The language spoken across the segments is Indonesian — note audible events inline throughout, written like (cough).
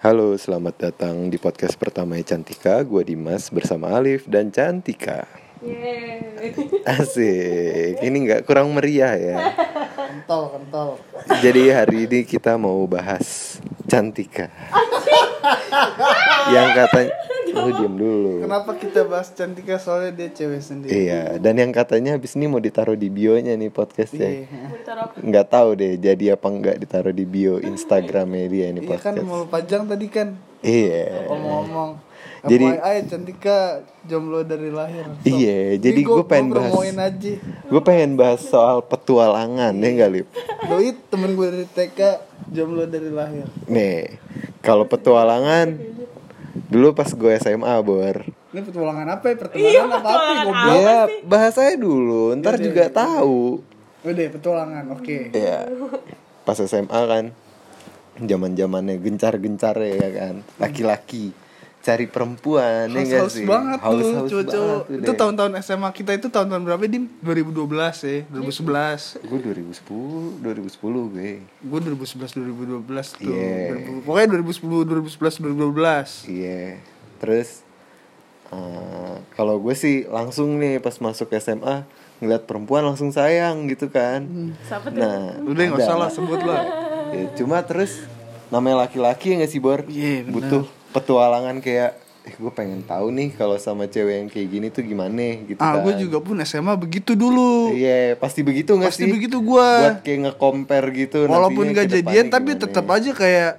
Halo, selamat datang di podcast pertama Cantika. Gue Dimas bersama Alif dan Cantika. Yeay. Asik, ini nggak kurang meriah ya. Kentol, kentol. Jadi hari ini kita mau bahas Cantika. Yang katanya, lu diem dulu. Kenapa kita bahas Cantika soalnya dia cewek sendiri. Iya, dan yang katanya habis ini mau ditaruh di bio-nya nih podcastnya. Iya. Mau ditaruh apa? Nggak tahu deh, jadi apa nggak ditaruh di bio Instagramnya dia ini Iya kan podcast. mau pajang tadi kan Iya. ngomong-ngomong. Jadi- FYI Cantika jomblo dari lahir. Sok. Iya, jadi gua- gue pengen gua bahas. aja. Gue pengen bahas soal petualangan ya nggak Lip? Doi temen gue dari TK jomblo dari lahir. Nih, kalau petualangan dulu pas gue SMA bor. Ini petualangan apa ya? Pertemanan apa apa ya? Goblok. Ya bahasanya dulu, ntar Iya, juga iya. tahu. Udah petualangan, oke. Ya, pas SMA kan, zaman zamannya gencar-gencar ya kan, laki-laki cari perempuan ya Haus, nggak haus sih? banget tuh Haus-haus cowok banget tuh Itu tahun-tahun SMA kita itu tahun-tahun berapa Dim? 2012 ya 2011 Gue 2010, 2010 gue. Gue 2011 2012 tuh Iya. 2000 Pokoknya 2010 2011 2012 Iya. Terus eh, kalau gue sih langsung nih pas masuk SMA ngeliat perempuan langsung sayang gitu kan. Siapa tuh? Nah, Udah nggak ada. usah lah sebut lah Ya, cuma terus namanya laki-laki ya nggak sih Bor? Iya, bener. Butuh petualangan kayak eh gue pengen tahu nih kalau sama cewek yang kayak gini tuh gimana gitu Ah kan. gue juga pun SMA begitu dulu Iya, pasti begitu nggak Pasti sih? begitu gua. Buat kayak nge-compare gitu Walaupun gak jadian tapi tetap aja kayak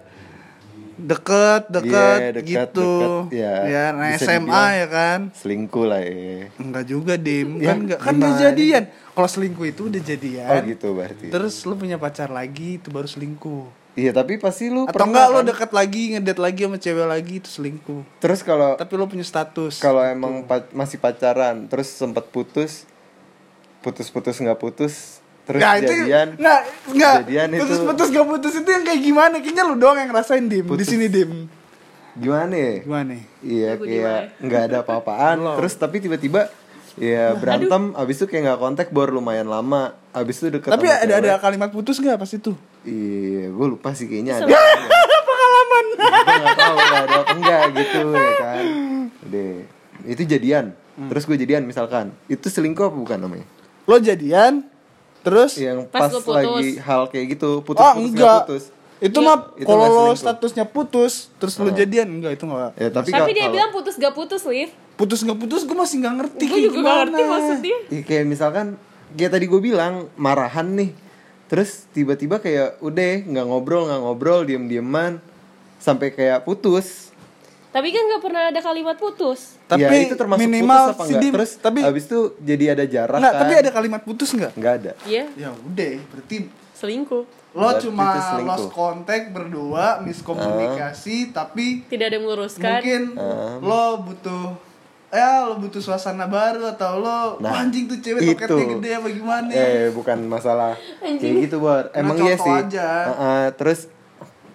deket deket Iya, dekat, gitu dekat, ya. ya nah SMA ya kan selingkuh lah ya. enggak juga dim Ya, kan enggak kan udah jadian kalau selingkuh itu udah jadian Oh gitu berarti. terus lu punya pacar lagi itu baru selingkuh Iya, tapi pasti lu atau pernah enggak lo kan? deket lagi ngedate lagi sama cewek lagi itu selingkuh. Terus kalau tapi lo punya status kalau emang pa- masih pacaran terus sempat putus putus-putus nggak putus terus Nah itu jadian. nggak nggak jadian itu- putus putus gak putus itu yang kayak gimana? Kayaknya lu doang yang ngerasain dim. Di Putus. sini dim. Gimana ya? gimana? Iya kayak nggak ada apa-apaan. Terus tapi tiba-tiba ya berantem abis itu kayak nggak kontak bor lumayan lama. Abis itu deket tapi ada ada kalimat putus nggak pas itu iya gue lupa sih kayaknya ada (laughs) pengalaman. Gue nggak tahu nggak ada apa. Enggak gitu ya kan. Deh itu jadian. Hmm. terus gue jadian misalkan. Itu selingkuh apa bukan namanya? Lo jadian terus? Yang pas, Pas lagi hal kayak gitu putus oh putus enggak. putus. Itu Iya. mah Itu kalau lo statusnya putus terus lo jadian enggak itu enggak ya tapi, Tapi dia bilang putus gak putus, Liv. putus nggak putus gue masih nggak ngerti Gue juga gak ngerti gimana. maksudnya. Iya, kayak misalkan kayak tadi gue bilang marahan nih terus tiba-tiba kayak udah nggak ngobrol nggak ngobrol diem dieman sampai kayak putus. Tapi kan gak pernah ada kalimat putus. tapi ya, itu termasuk minimal putus apa si enggak terus tapi habis itu jadi ada jarak enggak kan? tapi ada kalimat putus nggak? Nggak ada. Iya, ya udah berarti selingkuh. lo Berarti cuma lost contact berdua miskomunikasi tapi Tidak ada yang meluruskan. mungkin lo butuh ya lo butuh suasana baru atau lo Nah, anjing tuh cewek itu. toketnya gede apa gimana? Eh bukan masalah kayak gitu bor. Emang iya contoh sih. aja. Heeh, terus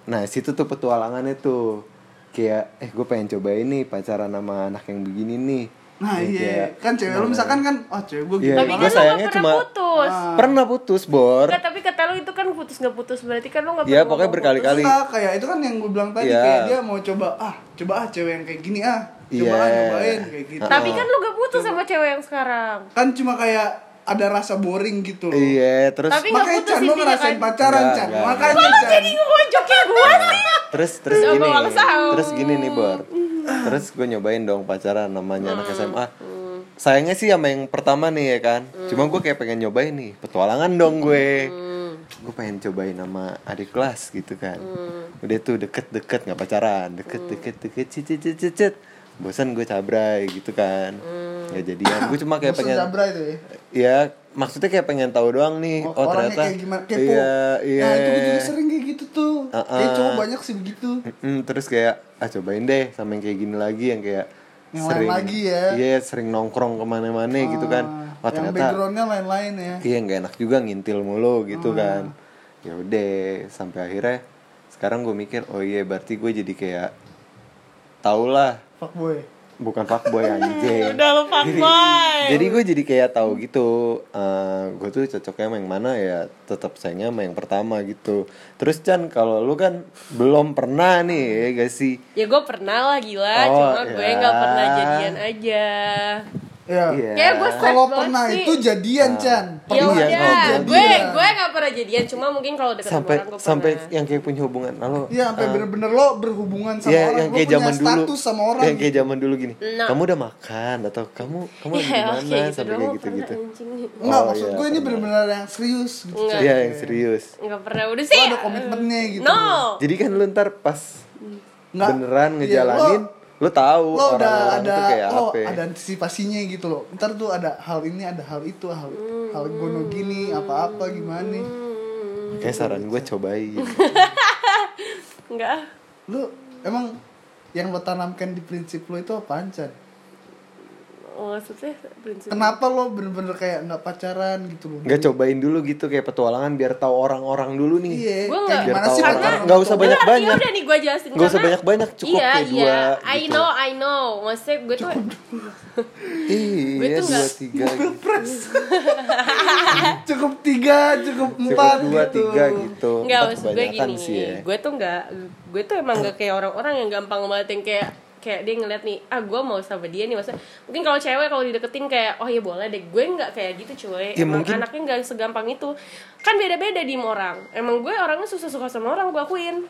nah situ tuh petualangannya tuh. Kayak eh gue pengen coba ini pacaran sama anak yang begini nih nah Ya, iya kayak, kan cewek lo misalkan kan oh cewek gue Iya, gitu Tapi gua kan sayangnya gak pernah cuma- putus. pernah putus bor Enggak, tapi kata lo itu kan putus gak putus berarti kan lo gak Iya, pernah pokoknya berkali-kali. Enggak, kayak itu kan yang gue bilang tadi Iya. kayak dia mau coba ah coba ah cewek yang kayak gini ah coba ah Iya. nyobain kayak gitu. Tapi kan lo gak putus sama cewek yang sekarang. kan cuma kayak ada rasa boring gitu loh iya terus Tapi nggak makanya putus Chan lo intinya ngerasain kan? pacaran Nggak, Chan nggak, makanya Kok Chan jadi ngejokin gue sih? terus terus Coba gini terus gini nih bor terus gue nyobain dong pacaran namanya anak Hmm. SMA sayangnya sih sama yang pertama nih ya kan? Cuma gue kayak pengen nyobain nih petualangan dong gue. Hmm. gue pengen cobain sama adik kelas gitu kan. Hmm. udah tuh deket-deket nggak pacaran. Deket-deket deket cicit cicit cicit bosan gue cabrai gitu kan. Hmm. nggak jadian. Gue cuma kayak Bosan pengen Jabra itu ya? Ya maksudnya kayak pengen tahu doang nih. Oh, oh, ternyata kayak gimana? Kepo. iya iya. Nah itu gue juga sering kayak gitu tuh. Uh-uh. kayak cowok banyak sih begitu. Mm-mm, terus kayak ah cobain deh sama yang kayak gini lagi yang kayak Yang lain lagi ya. iya sering nongkrong ke mana-mana gitu kan Ah, wah yang ternyata backgroundnya lain-lain ya iya nggak enak juga ngintil mulu gitu Ah. kan ya udah sampai akhirnya sekarang gue mikir oh iya berarti gue jadi kayak tau lah fuckboy bukan fuckboy (laughs) anjing Udah lu fuckboy. jadi gue jadi kayak tahu gitu gue tuh cocoknya sama yang mana ya tetap sayangnya sama yang pertama gitu terus Chan kalau lu kan belum pernah nih ya gak sih Ya gue pernah lah gila, Oh, cuma gue ya. nggak pernah jadian aja. Ya. Iya. Kayak gue Kalau pernah sih. itu jadian, Chan. Ya Iya, kalau jadian. gue gue nggak pernah jadian, cuma mungkin kalau deket sama sampai orang gue sampai pernah. yang kayak punya hubungan halo Iya, sampai eh, bener-bener lo berhubungan sama ya, orang, yang lo kayak zaman dulu sama orang. yang kayak zaman dulu gini No. kamu udah makan atau kamu kamu lagi Ya, di mana oke, gitu sampai kayak gitu pernah, gitu anjing. Enggak, Oh, maksud iya, gue ini pernah. bener-bener yang serius gitu. Enggak. Iya yang serius Nggak pernah, udah Lo sih. ada komitmennya gitu. No. jadi kan lu ntar pas Nggak. beneran Iya, ngejalanin lo- lu tahu lo udah orang-orang ada tuh kayak lo apa ada antisipasinya gitu loh. Ntar tuh ada hal ini ada hal itu hal hal gono gini apa apa gimana kayak saran gue cobain. (laughs) Enggak. lu emang yang lo tanamkan di prinsip lo itu apaan Chan? Oh, maksudnya prinsip. kenapa lo bener-bener kayak nggak pacaran gitu loh nggak cobain dulu gitu kayak petualangan biar tahu orang-orang dulu nih iya Gua kayak nggak- gimana Biar sih tahu orang- nggak usah banyak- Udah, banyak. Ya udah nih gue jelasin Nggak usah karena- banyak-banyak, cukup iya, kayak iya. dua, I gitu. know, I know. Maksudnya gue tuh (laughs) Gue iya dua nggak- tiga gitu. cukup tiga cukup cukup empat dua gitu tiga gitu Enggak, Ntar maksud gue gini. sih ya Gue tuh enggak gue tuh emang gak kayak orang-orang yang gampang banget yang kayak kayak dia ngeliat nih, ah gue mau sama dia nih maksudnya mungkin kalau cewek kalau dideketin kayak oh ya boleh deh gue nggak kayak gitu cuy. Ya, emang mungkin- anaknya nggak segampang itu. Kan beda-beda di orang. Emang gue orangnya susah suka sama orang gue akuin.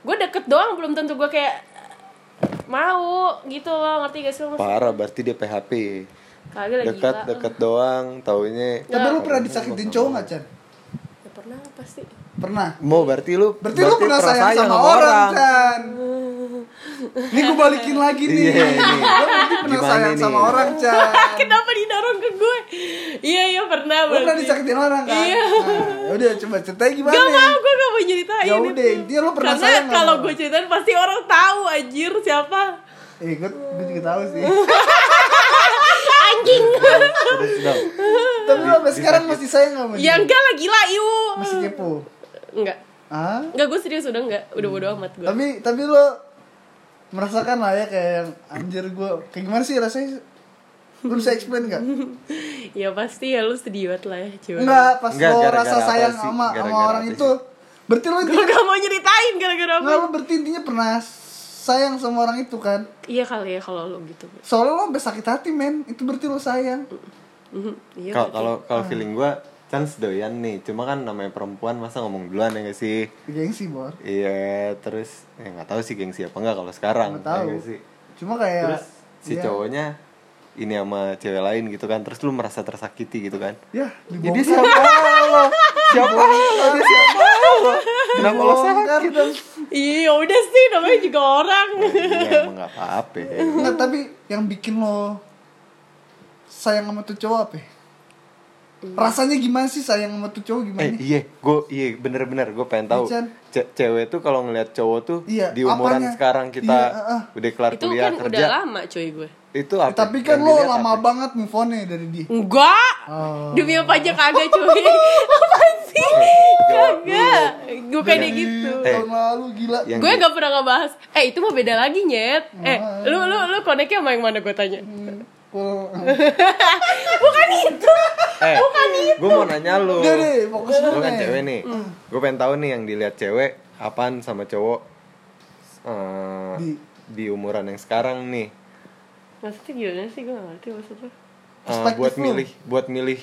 Gue deket doang belum tentu gue kayak mau gitu loh ngerti gak sih lo maksud- parah berarti dia PHP kagak lagi dekat gila. dekat doang taunya tapi lu pernah disakitin cowok nggak Chan? Ya pernah pasti. Pernah? Mau berarti lu berarti, lu pernah sayang, sama, orang, Chan ini gue balikin lagi nih Iya, ini. Lu berarti pernah Gimana sayang nih? sama orang (laughs) Chan kenapa didorong ke gue iya iya pernah Lu pernah disakitin orang kan? Iya. Nah, udah coba ceritain gimana? Gak mau, gue gak mau nyeritain Ya udah, intinya lo pernah Karena sayang sama kalau gue ceritain pasti orang tahu anjir siapa Eh, gue, gue juga tahu sih. (laughs) Anjing Tapi lo sampai sekarang masih sayang sama dia? Ya enggak lah gila yuk Masih kepo? Enggak Ah? Enggak gue serius udah enggak Udah bodo amat gue Tapi, tapi lo merasakan lah ya kayak yang anjir gue kayak gimana sih rasanya? Lu bisa explain gak? (laughs) Ya pasti ya lu sedih banget lah ya cuy. Enggak, pas Enggak, lo rasa apa sayang sih? sama sama Gara-gara orang apa itu. Berarti lo Gue intinya gak mau nyeritain gara-gara Enggak, apa lo berarti intinya pernah sayang sama orang itu kan? Iya kali ya kalau lu gitu. Soalnya lo sampai sakit hati men. Itu berarti lo sayang. Mhm, Iya kalau kalau feeling gue chance doyan nih cuma kan namanya perempuan masa ngomong duluan ya gak sih? Gengsi bor iya terus ya nggak tahu sih gengsi apa enggak kalau sekarang Nggak tahu. ya nggak sih? Cuma kayak terus si ya, cowoknya ini sama cewek lain gitu kan terus lu merasa tersakiti gitu kan? Ya, jadi siapa lo siapa lo dia siapa lo kenapa lo sakit? dong. Iya udah sih namanya juga orang. Iya emang nggak apa-apa Enggak, tapi yang bikin lo sayang sama tuh cowok apa? Ya? Rasanya gimana sih sayang sama tuh cowok gimana? Eh iya, gue iya bener-bener gue pengen tahu. Chan. Ce- cewek tuh kalau ngeliat cowok tuh Iya, di umuran apanya? sekarang kita Iya, uh, uh. udah kelar Itu kuliah kan kerja. udah lama cuy gue Itu Eh, apa? tapi kan lo lama apa? banget move dari dia. Enggak Oh. Demi apa aja kagak cuy (laughs) Apaan sih Kagak Gue kayak Dari gitu Eh. Tahun lalu gila. Gue gak pernah ngebahas eh itu mah beda lagi nyet eh lu lu lu koneknya sama yang mana gue tanya Kalau (laughs) bukan itu. Eh, gue mau nanya lu. Udah deh, fokus Lu kan cewek nih. Gue pengen tahu nih yang dilihat cewek apaan sama cowok eh, Di. di umuran yang sekarang nih. maksudnya gimana sih? Gue gak ngerti maksudnya Eh, Perspektif buat lu. milih buat milih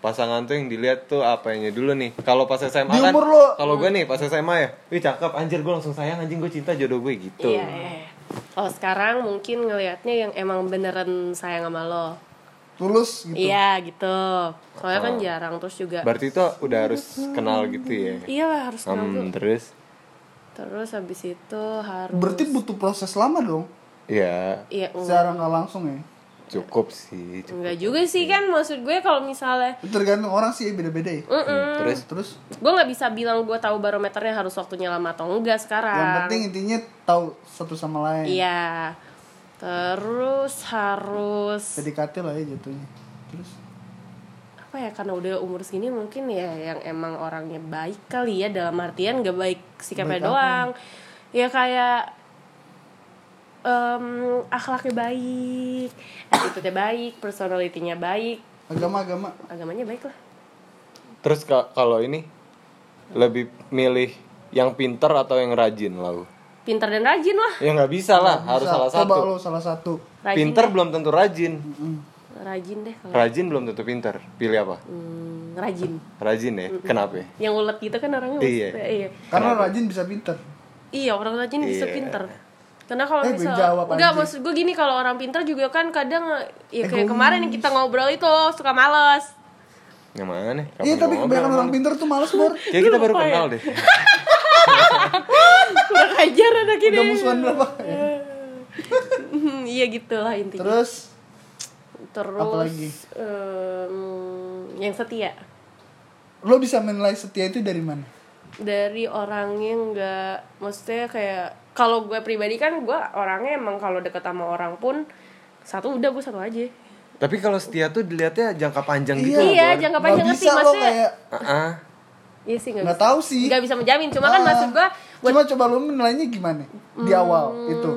pasangan tuh yang dilihat tuh apanya dulu nih. Kalau pas SMA Di kan kalau gue nih pas SMA ya wih cakep anjir gue langsung sayang anjing gue cinta jodoh gue gitu. Iya iya kalau sekarang mungkin ngelihatnya yang emang beneran sayang sama lo tulus gitu. iya gitu soalnya kan Oh. jarang terus juga berarti tuh udah harus kenal gitu ya iya lah harus kenal Hmm, terus terus habis itu harus Berarti butuh proses lama dong. ya iya enggak, Secara nggak langsung ya. Cukup sih cukup. enggak juga sih kan maksud gue kalau misalnya Itu tergantung orang sih beda-beda ya. Mm-mm. terus Terus gue nggak bisa bilang gue tahu barometernya harus waktunya lama atau enggak sekarang yang penting intinya tahu satu sama lain. iya terus harus PDKT lah ya jatuhnya. Terus apa ya karena udah umur segini mungkin ya yang emang orangnya baik kali ya dalam artian gak baik sikapnya Baik apa? doang ya kayak em, akhlaknya baik attitude-nya baik personality-nya baik agama agama agamanya baik lah Terus ka- kalau ini lebih milih yang pinter atau yang rajin lau? pintar dan rajin lah Ya nggak bisa lah, harus Bisa. salah coba satu. lo salah satu rajin Pinter deh. belum tentu rajin. rajin deh kalau Rajin belum tentu pinter. Pilih apa? Hmm, rajin Rajin ya. Kenapa? ya? yang ulet gitu kan orangnya Iya. maksudnya, iya karena rajin bisa pinter Iya orang rajin bisa Iya. pinter. Karena kalau Eh, misal gue jawab, enggak anjing. maksud gue gini kalau orang pinter juga kan kadang ya kayak Egois. kemarin yang kita ngobrol itu suka males. Yang mana? Kapan iya tapi kebanyakan orang lu? pinter tuh males bor Kayak kita baru ya? kenal deh. (laughs) Kurang ajar anak ini. udah musuhan berapa iya gitulah intinya. terus Terus apa lagi? em, yang setia lo bisa menilai setia itu dari mana dari orangnya nggak maksudnya kayak kalau gue pribadi kan gue orangnya emang kalau deket sama orang pun satu udah gue satu aja. Tapi kalau setia tuh dilihatnya jangka panjang gitu. Iya. Iya, Bor. jangka panjang ngerti lo maksudnya. kayak Ah-ah. Iya sih nggak tahu sih nggak bisa menjamin cuma kan Ah. maksud gua buat cuma coba lo menilainya gimana di awal itu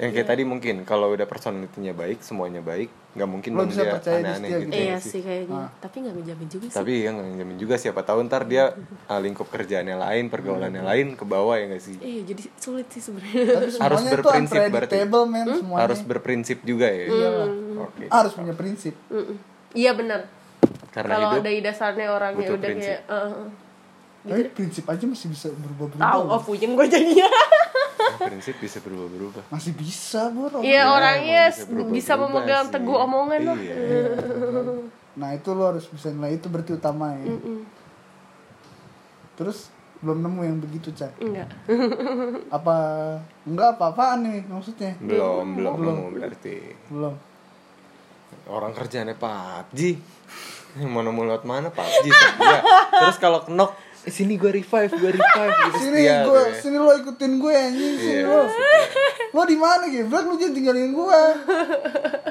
Yang kayak tadi mungkin kalau udah personalitinya baik, semuanya baik, nggak mungkin Lo bisa dia percaya di aneh-aneh setia gitu. gitu. iya ya sih kayaknya tapi nggak menjamin juga sih Tapi ya nggak ngejamin juga siapa tahu ntar dia (laughs) ah, lingkup kerjaannya lain, pergaulannya lain ke bawah ya nggak sih? iya jadi sulit sih sebenarnya (laughs) Harus berprinsip berarti. men semuanya Harus berprinsip juga ya. Iyalah. Oke. harus punya prinsip iya benar Karena kalau hidup ada dasarnya orangnya butuh udah prinsip. kayak eh, eh. tapi prinsip aja masih bisa berubah-berubah tahu oh puyeng gue jadinya (laughs) prinsip bisa berubah-berubah. masih bisa bro iya Ya, orangnya bisa berubah-berubah bisa memegang sih. teguh omongan lah Iya. nah itu lo harus bisa nilai itu berarti utama ya terus belum nemu yang begitu cak enggak (laughs) apa enggak apa-apaan nih maksudnya Belum, belum, nemu berarti. belum Orang kerjaannya PUBG. Mau nemu lewat mana PUBG setia. Terus kalau knock, sini gue revive, gue revive gitu. Sini setia gue tuh ya. sini lo ikutin gue anjing. Sini Iya, lo. Lo di mana geblek lu jangan tinggalin gue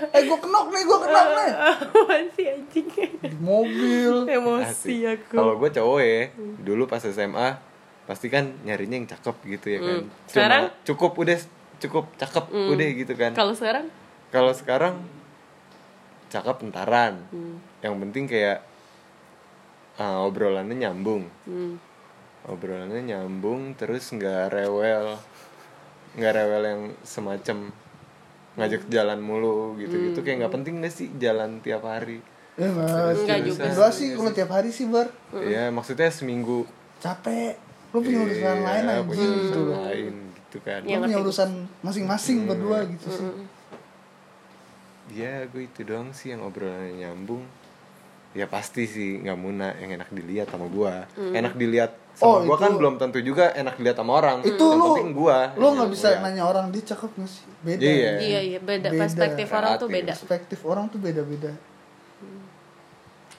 eh gue kenok nih gue kenok nih. (laughs) Apaan sih anjing? Di mobil. Emosi aku. Kalau gue cowok ya, dulu pas SMA pasti kan nyarinya yang cakep gitu ya kan. Cuma Sekarang? cukup udah cukup cakep udah gitu kan. kalau sekarang? Kalau sekarang cakep entaran. Hmm. Yang penting kayak ah, obrolannya nyambung. hmm. Obrolannya nyambung terus nggak rewel. Nggak rewel yang semacam ngajak jalan mulu gitu-gitu. Kayak nggak penting gak sih jalan tiap hari. eh Enggak juga enggak sih kalau tiap hari sih bar. Ya maksudnya seminggu. Capek. Lo punya urusan Iya, lain punya anjing urusan gitu loh lain gitu kan. lo Yang punya urusan masing-masing berdua gitu sih. Ya gue itu doang sih yang obrolannya nyambung Ya pasti sih nggak muna yang enak dilihat sama gua. Enak dilihat Oh, sama gua kan itu- belum tentu juga enak dilihat sama orang. Itu Yang lo penting gua lo yang nggak bisa lihat. nanya orang dia cakep nggak sih? Beda. Iya. iya iya beda, Beda. perspektif orang tuh beda. Perspektif orang tuh beda-beda.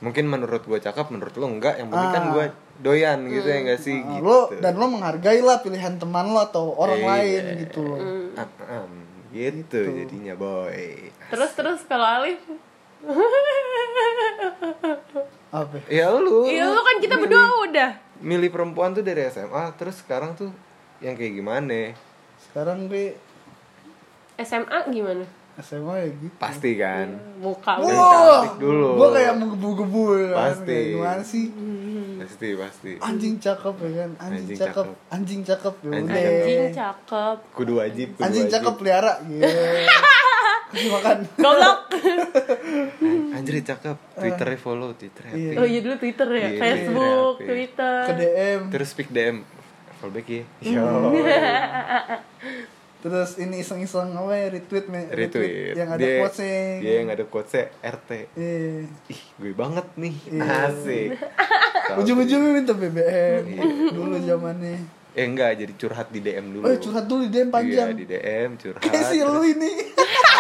Mungkin menurut gua cakep, menurut lo enggak Yang penting kan Ah. gua doyan gitu ya nggak sih? Nah, gitu. lo dan lo menghargai lah pilihan teman lo atau orang Iya. lain gitu loh. Ah, ah, gitu, jadinya boy. Terus terus kalau Alif apa? Ya lu. Iya lu kan kita berdua udah. Milih perempuan tuh dari SMA Terus sekarang tuh yang kayak gimana? Sekarang gue SMA gimana? SMA ya gitu. Pasti kan. Muka Yang Wah, cantik dulu. gue kayak menggebu-gebu ya. Kan. Pasti. Kayak gimana sih? Pasti, pasti. Anjing cakep ya kan? Anjing, Anjing cakep. cakep. anjing cakep ya Anjing anjing cakep. Kudu wajib, kudu anjing wajib. cakep pelihara. Gitu (laughs) Kasih makan goblok Anjir cakep, Twitternya follow, Twitternya Iya. oh iya dulu Twitter ya. Iya, Facebook iya. Twitter. Ke DM Terus speak DM, follow back ya Yo, terus ini iseng-iseng apa ya retweet me- retweet. yang ada Dia- quotesnya Dia yang ada quotesnya RT eh Ih, gue banget nih, Iya. asik. (laughs) Ujung-ujungnya minta BBM Iya. dulu zamannya. Eh enggak, jadi curhat di DM dulu. Oh curhat dulu di DM panjang. Iya, di DM curhat. Kayak si lu ini. (laughs)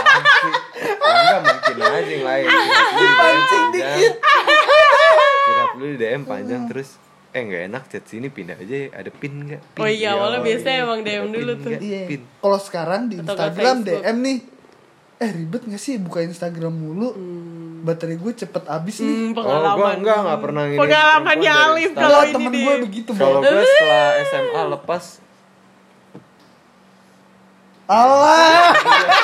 Enggak mungkin aja yang lain Curhat dulu di DM Pancing panjang. dikit. Curhat dulu di DM panjang terus Eh nggak enak chat sini pindah aja ya. Ada pin nggak? Pin. Oh iya, awalnya Yo, biasanya iya. emang DM dulu tuh. nggak? iya Pin. kalau sekarang di nggak Instagram. DM nih eh ribet gak sih buka Instagram mulu baterai gue cepet habis nih Hmm, Oh, pengalaman gua enggak enggak pernah ngirim pengalamannya Alif kalau ini temen gue begitu Kalau gue setelah SMA lepas Allah (laughs)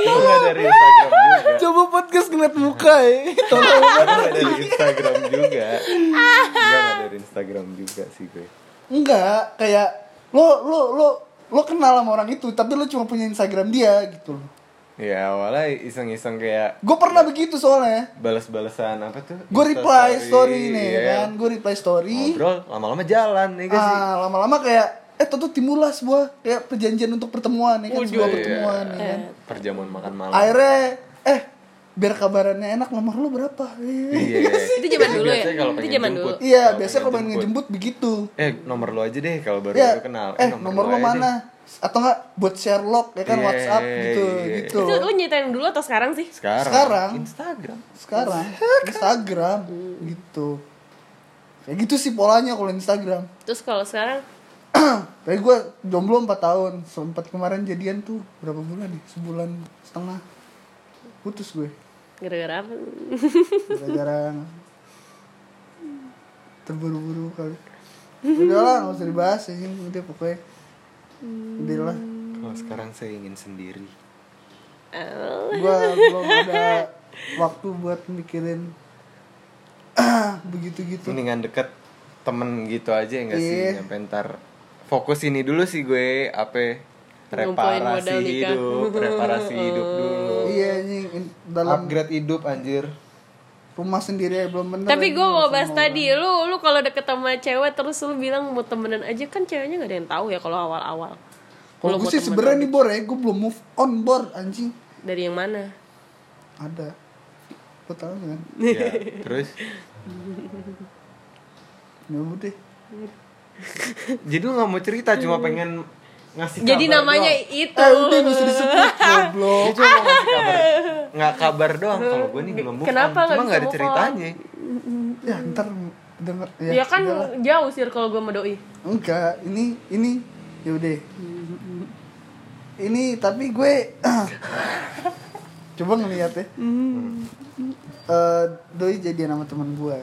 Itu nggak dari Instagram juga. coba podcast ngeliat muka ya tolong dari Instagram juga. Enggak nggak dari Instagram juga sih gue. enggak kayak lo lo lo lo kenal sama orang itu tapi lo cuma punya Instagram dia gitu loh Ya awalnya iseng-iseng kayak gue pernah begitu soalnya balas-balasan apa tuh? gue reply story nih iya. kan gue reply story Ngobrol lama-lama jalan ya gak sih? ah lama-lama kayak eh tentu timbullah sebuah kayak perjanjian untuk pertemuan ya kan Waduh. sebuah Iya. pertemuan ya kan Perjamuan makan malam. akhirnya eh biar kabarannya enak nomor lu berapa Iya. Itu zaman dulu ya? Kalau Itu zaman jemput. dulu. iya biasanya kalau pengen ngejemput begitu Eh nomor lu aja deh kalau baru ya baru kenal. eh nomor lo aja mana atau enggak buat share log ya kan Iya, WhatsApp gitu iya. gitu Itu lu nyetain dulu atau sekarang sih? deh. Sekarang. Sekarang. Instagram. sekarang Instagram gitu kayak gitu sih polanya kalau Instagram Terus kalau sekarang (clears throat) kayak gue jomblo 4 tahun sempat kemarin jadian tuh berapa bulan nih sebulan setengah putus gue gara-gara apa? gara-gara terburu-buru kali udahlah nggak usah dibahas ya udah pokoknya udahlah Kalau sekarang saya ingin sendiri. Oh. gue belum ada waktu buat mikirin (clears throat) begitu-gitu Mendingan deket temen gitu aja ya nggak sih? Iya. Nyampe ntar fokus ini dulu sih gue apa reparasi hidup, reparasi hidup (laughs) dulu. iya anjing in- dalam Upgrade hidup anjir. rumah sendiri aja belum bener Tapi gue mau bahas orang. tadi, lu lu kalau deket sama cewek terus lu bilang mau temenan aja kan ceweknya gak ada yang tahu ya kalau awal-awal. kalau Lu gue sih sebenarnya nih bor ya gue belum move on bor anjing dari yang mana? ada lo tau kan Ya, terus ya udah (laughs) jadi lu nggak mau cerita cuma pengen ngasih Jadi kabar namanya doang. itu. eh udah gak usah disebut goblok. Dia (laughs) cuma mau ngasih kabar. Nggak kabar doang. Kalau gue nih belum move Kenapa cuma nggak ada ceritanya. ya ntar denger. Ya, kan udahlah. jauh sih kalau gue sama doi. enggak ini ini ya udah. Ini tapi gue (clears throat) coba ngeliat ya. Eh, doi jadian sama teman gue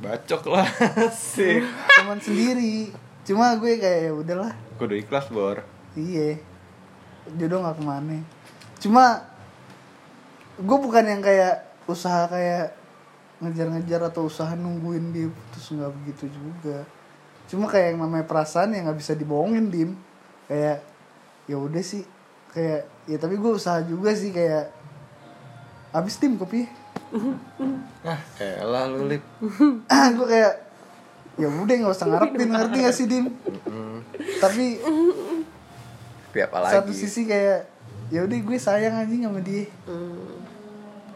bacok lah. Sih teman sendiri. Cuma gue kayak ya udahlah. Kudu ikhlas bor. Iya. Jodoh nggak ke mana. Cuma gue bukan yang kayak usaha kayak ngejar-ngejar atau usaha nungguin dia putus nggak begitu juga. Cuma kayak yang namanya perasaan yang nggak bisa dibohongin dim. Kayak ya udah sih. Kayak ya tapi gue usaha juga sih kayak habis tim kopi ah elah lu lip. (laughs) Ah gue kayak ya udah nggak usah ngarepin ngerti gak sih dim tapi tapi apa lagi? satu sisi kayak ya udah gue sayang anjing sama dia.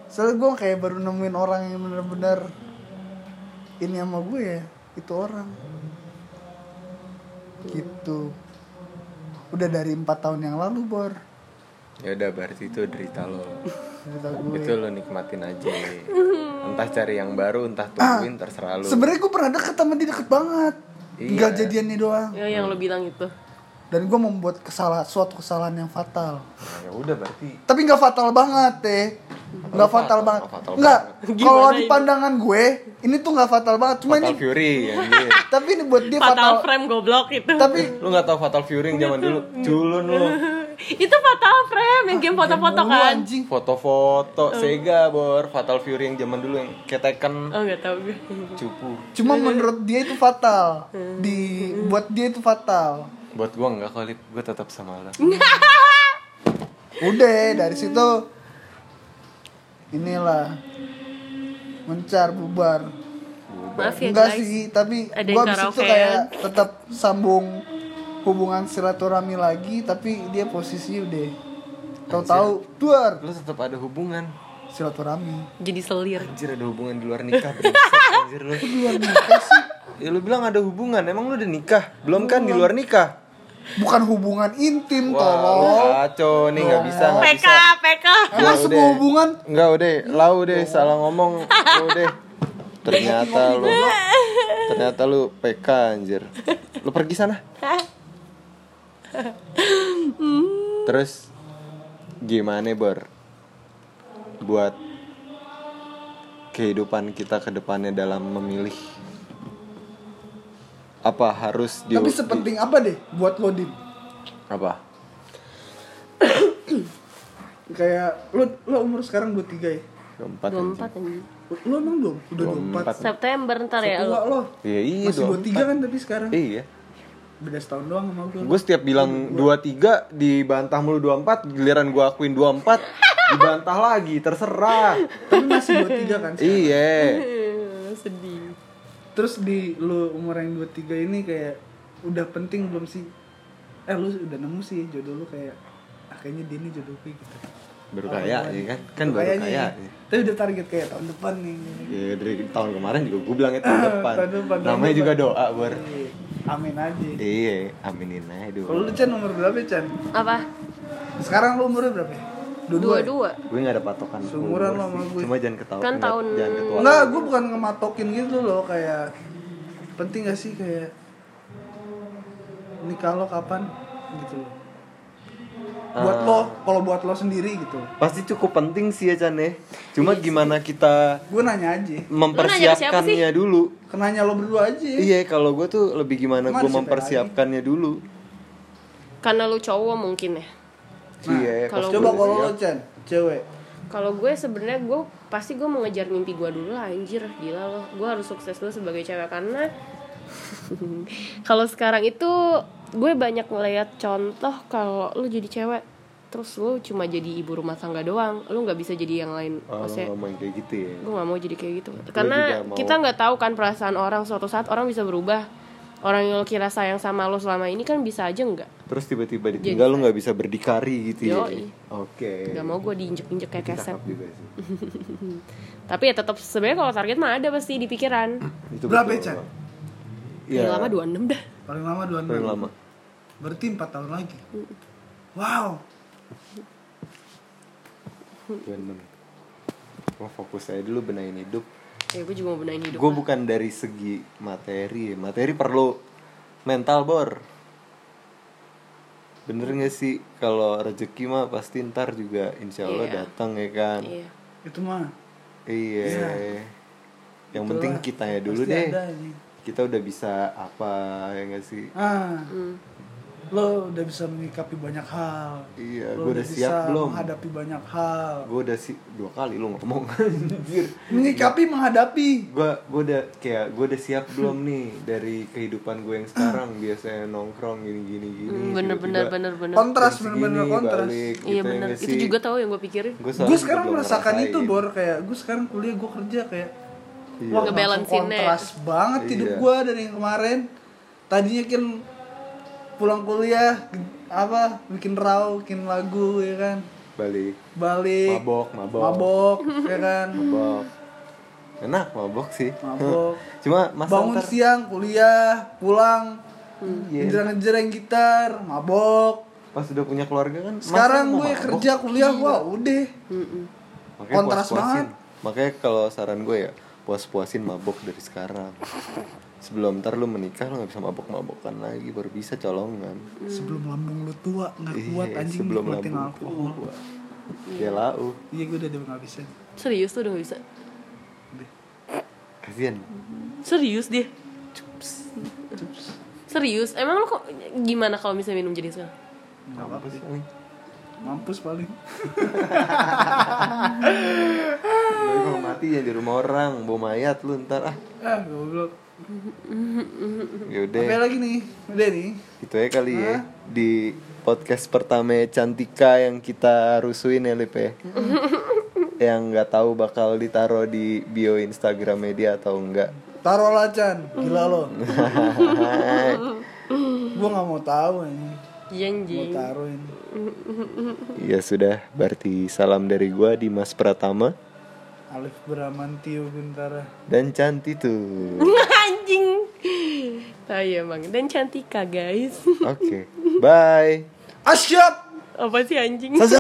Soalnya gue kayak baru nemuin orang yang benar-benar ini sama gue ya itu orang. Gitu. Udah dari empat tahun yang lalu bor. Ya udah berarti itu derita lo itu lo nikmatin aja. (laughs) Entah cari yang baru entah tungguin terserah lo. sebenarnya gue pernah deket sama dia deket banget. Iya. nggak jadiannya doang. Ya yang lu bilang itu. dan gue membuat kesalahan suatu kesalahan yang fatal. Nah, ya udah berarti tapi nggak fatal banget teh. Nggak fatal, fatal, banget. nggak kalau di ini? pandangan gue ini tuh nggak fatal banget. Cuma Fatal ini Fury (laughs) anjir tapi ini buat dia Fatal fatal, frame goblok itu. tapi lu nggak tahu Fatal Fury yang zaman dulu? Culun lu (laughs) itu fatal frame yang game foto-foto Dulu, kan. anjing. Foto-foto. Sega bor. Fatal Fury yang zaman dulu yang keteken Oh nggak tahu gue. cupu. Cuma menurut dia itu fatal. Di buat dia itu fatal. Buat gua nggak kali gua tetap sama lo (laughs) udah dari situ inilah mencar bubar. Maaf ya enggak guys. sih tapi abis itu karaokean. kayak tetap sambung hubungan silaturahmi lagi tapi dia posisi udah tahu-tahu duar lu tetap ada hubungan. Silaturahmi. Jadi selir. anjir ada hubungan di luar nikah anjir lu. Duar nikah sih. Ya lu bilang ada hubungan emang lu udah nikah? Belum kan di luar nikah? Bukan hubungan intim Wah, lu tolong kacau nih nggak bisa nggak PK, bisa. PK. emang Ya sebuah udah. hubungan? Enggak udah, lau deh salah ngomong. Lu deh. Ternyata lu. Ternyata lu PK anjir. Lu pergi sana. Terus gimana, Bor? Buat kehidupan kita ke depannya dalam memilih apa harus di tapi sepenting apa deh buat lo dim Apa? (coughs) Kayak lu lu umur sekarang 23 ya? 24 24 anjing. Lu emang belum? Udah 24. 24. September ntar ya lo. Iya, iya Masih 24. 23 kan tapi sekarang. Iya. Beda setahun doang sama gue. Gue setiap bilang 23 dibantah mulu 24, giliran gue akuin 24 (laughs) dibantah lagi, terserah. Tapi masih 23 kan sekarang. Iya. Eh, Sedih. Terus di lu umur yang 23 ini kayak udah penting belum sih? Eh lu udah nemu sih jodoh lu kayak ah, kayaknya dia nih jodoh gue gitu. Baru kaya ya kan? Kan baru kaya. ya. Tapi udah target kayak tahun depan nih. Ya dari tahun kemarin juga gue bilangnya tahun (laughs) depan. tahun depan, tahun Namanya depan. juga doa, Bor. Amin aja. Iya, aminin aja dulu. Kalau lu Chan umur berapa Chan? Apa? Sekarang lu umurnya berapa ya? Ya? Dua-dua. Gue gak ada patokan Seumuran umur lo sama gue. Cuma jangan ketawa Kan tahun- Jangan ketua Enggak, gue bukan ngematokin gitu loh kayak penting gak sih kayak nikah lo kapan gitu loh. Buat Ah. lo, kalau buat lo sendiri gitu. Pasti cukup penting sih ya Chan ya Cuma gimana kita Gue nanya aja. mempersiapkannya dulu Kenanya lo berdua aja. Iya kalau gue tuh lebih gimana gue mempersiapkannya dulu Karena lu cowok mungkin ya. Iya kalau Coba kalau lo Chan, cewek. Kalau gue sebenarnya gue pasti gue mengejar mimpi gue dulu lah anjir gila loh gue harus sukses dulu sebagai cewek karena (laughs) kalau sekarang itu gue banyak ngeliat contoh kalau lu jadi cewek terus lu cuma jadi ibu rumah tangga doang lu nggak bisa jadi yang lain. Oh, lo maksudnya ngomong kayak gitu ya? gue nggak mau jadi kayak gitu. Karena juga mau. kita nggak tahu kan perasaan orang suatu saat orang bisa berubah. Orang yang lo kira sayang sama lo selama ini kan bisa aja nggak. Terus tiba-tiba ditinggal lu nggak bisa berdikari gitu ya. Oke. Nggak mau gue diinjek-injek kayak keset (laughs) tapi ya tetap sebenarnya kalau target mah ada pasti di pikiran. Itu Berapa, betul. Chan? Iya. Paling lama 26 dah Paling lama 26. Paling lama. Berarti 4 tahun lagi. Wow. 26 Wah fokus aja dulu benahin hidup. Ya gue juga mau benahin hidup Gue bukan dari segi materi. Materi perlu mental bor. Bener gak sih? Kalau rezeki mah pasti ntar juga insya Allah Iya. datang ya kan? Iya. Itu mah. Iya. Yang Itulah. penting kitanya dulu pasti deh. ada. Kita udah bisa apa ya gak sih Ah, Hmm. lo udah bisa menyikapi banyak hal. Iya, Lo gue udah siap belum? menghadapi banyak hal. Gue udah sih dua kali lu ngomong (laughs) anjir. Menyikapi menghadapi. Gue gue udah kayak gue udah siap belum nih dari kehidupan gue yang sekarang biasanya nongkrong gini gini gini. Hmm, bener bener tiba-tiba bener bener Kontras jam bener-bener segini kontras. balik, iya gitu ya bener nggak itu sih? juga tahu yang gue pikirin Gua Gue sekarang merasakan ngerasain. itu bor kayak gue sekarang kuliah gue kerja kayak Iya. wah langsung kontras banget hidup Iya. gue dari yang kemarin. Tadinya kan pulang kuliah apa bikin raw, bikin lagu ya kan, balik balik mabok mabok mabok (laughs) ya kan, mabok enak mabok sih mabok. (laughs) cuma masa Bangun ntar siang kuliah, pulang Iya. ngejar-ngejar gitar, mabok. pas udah punya keluarga kan Sekarang gue mabok? kerja kuliah, wah udah. Kontras banget. Makanya kalau saran gue ya puas-puasin mabok dari sekarang. Sebelum ntar lu menikah lu gak bisa mabok-mabokan lagi baru bisa colongan. Sebelum lambung lu tua nggak kuat Iya, anjing sebelum lambung alkohol. tua. Ya lau. Iya gue udah udah nggak bisa. serius tuh udah gak bisa Kasian. serius dia serius emang lo kok gimana kalau misalnya minum jenis sekarang Nggak apa-apa sih. Mampus paling. (laughs) Mati ya di rumah orang, bawa mayat lu ntar ah. Ah goblok. Yaudah. Apa lagi nih? Udah nih. Itu ya kali ya di podcast pertama Cantika yang kita rusuin ya Lip ya. (laughs) yang nggak tahu bakal ditaruh di bio Instagram media atau enggak. Taruh lah Chan, gila lo. (laughs) gue nggak mau tahu ini. iya Mau anjing taruh ini. Ya sudah, berarti salam dari gua Dimas Pratama Alif Bramantio Bintara. dan Canti tuh. (laughs) anjing Nah, iya emang dan cantika guys Oke, bye. Asyap. apa sih anjing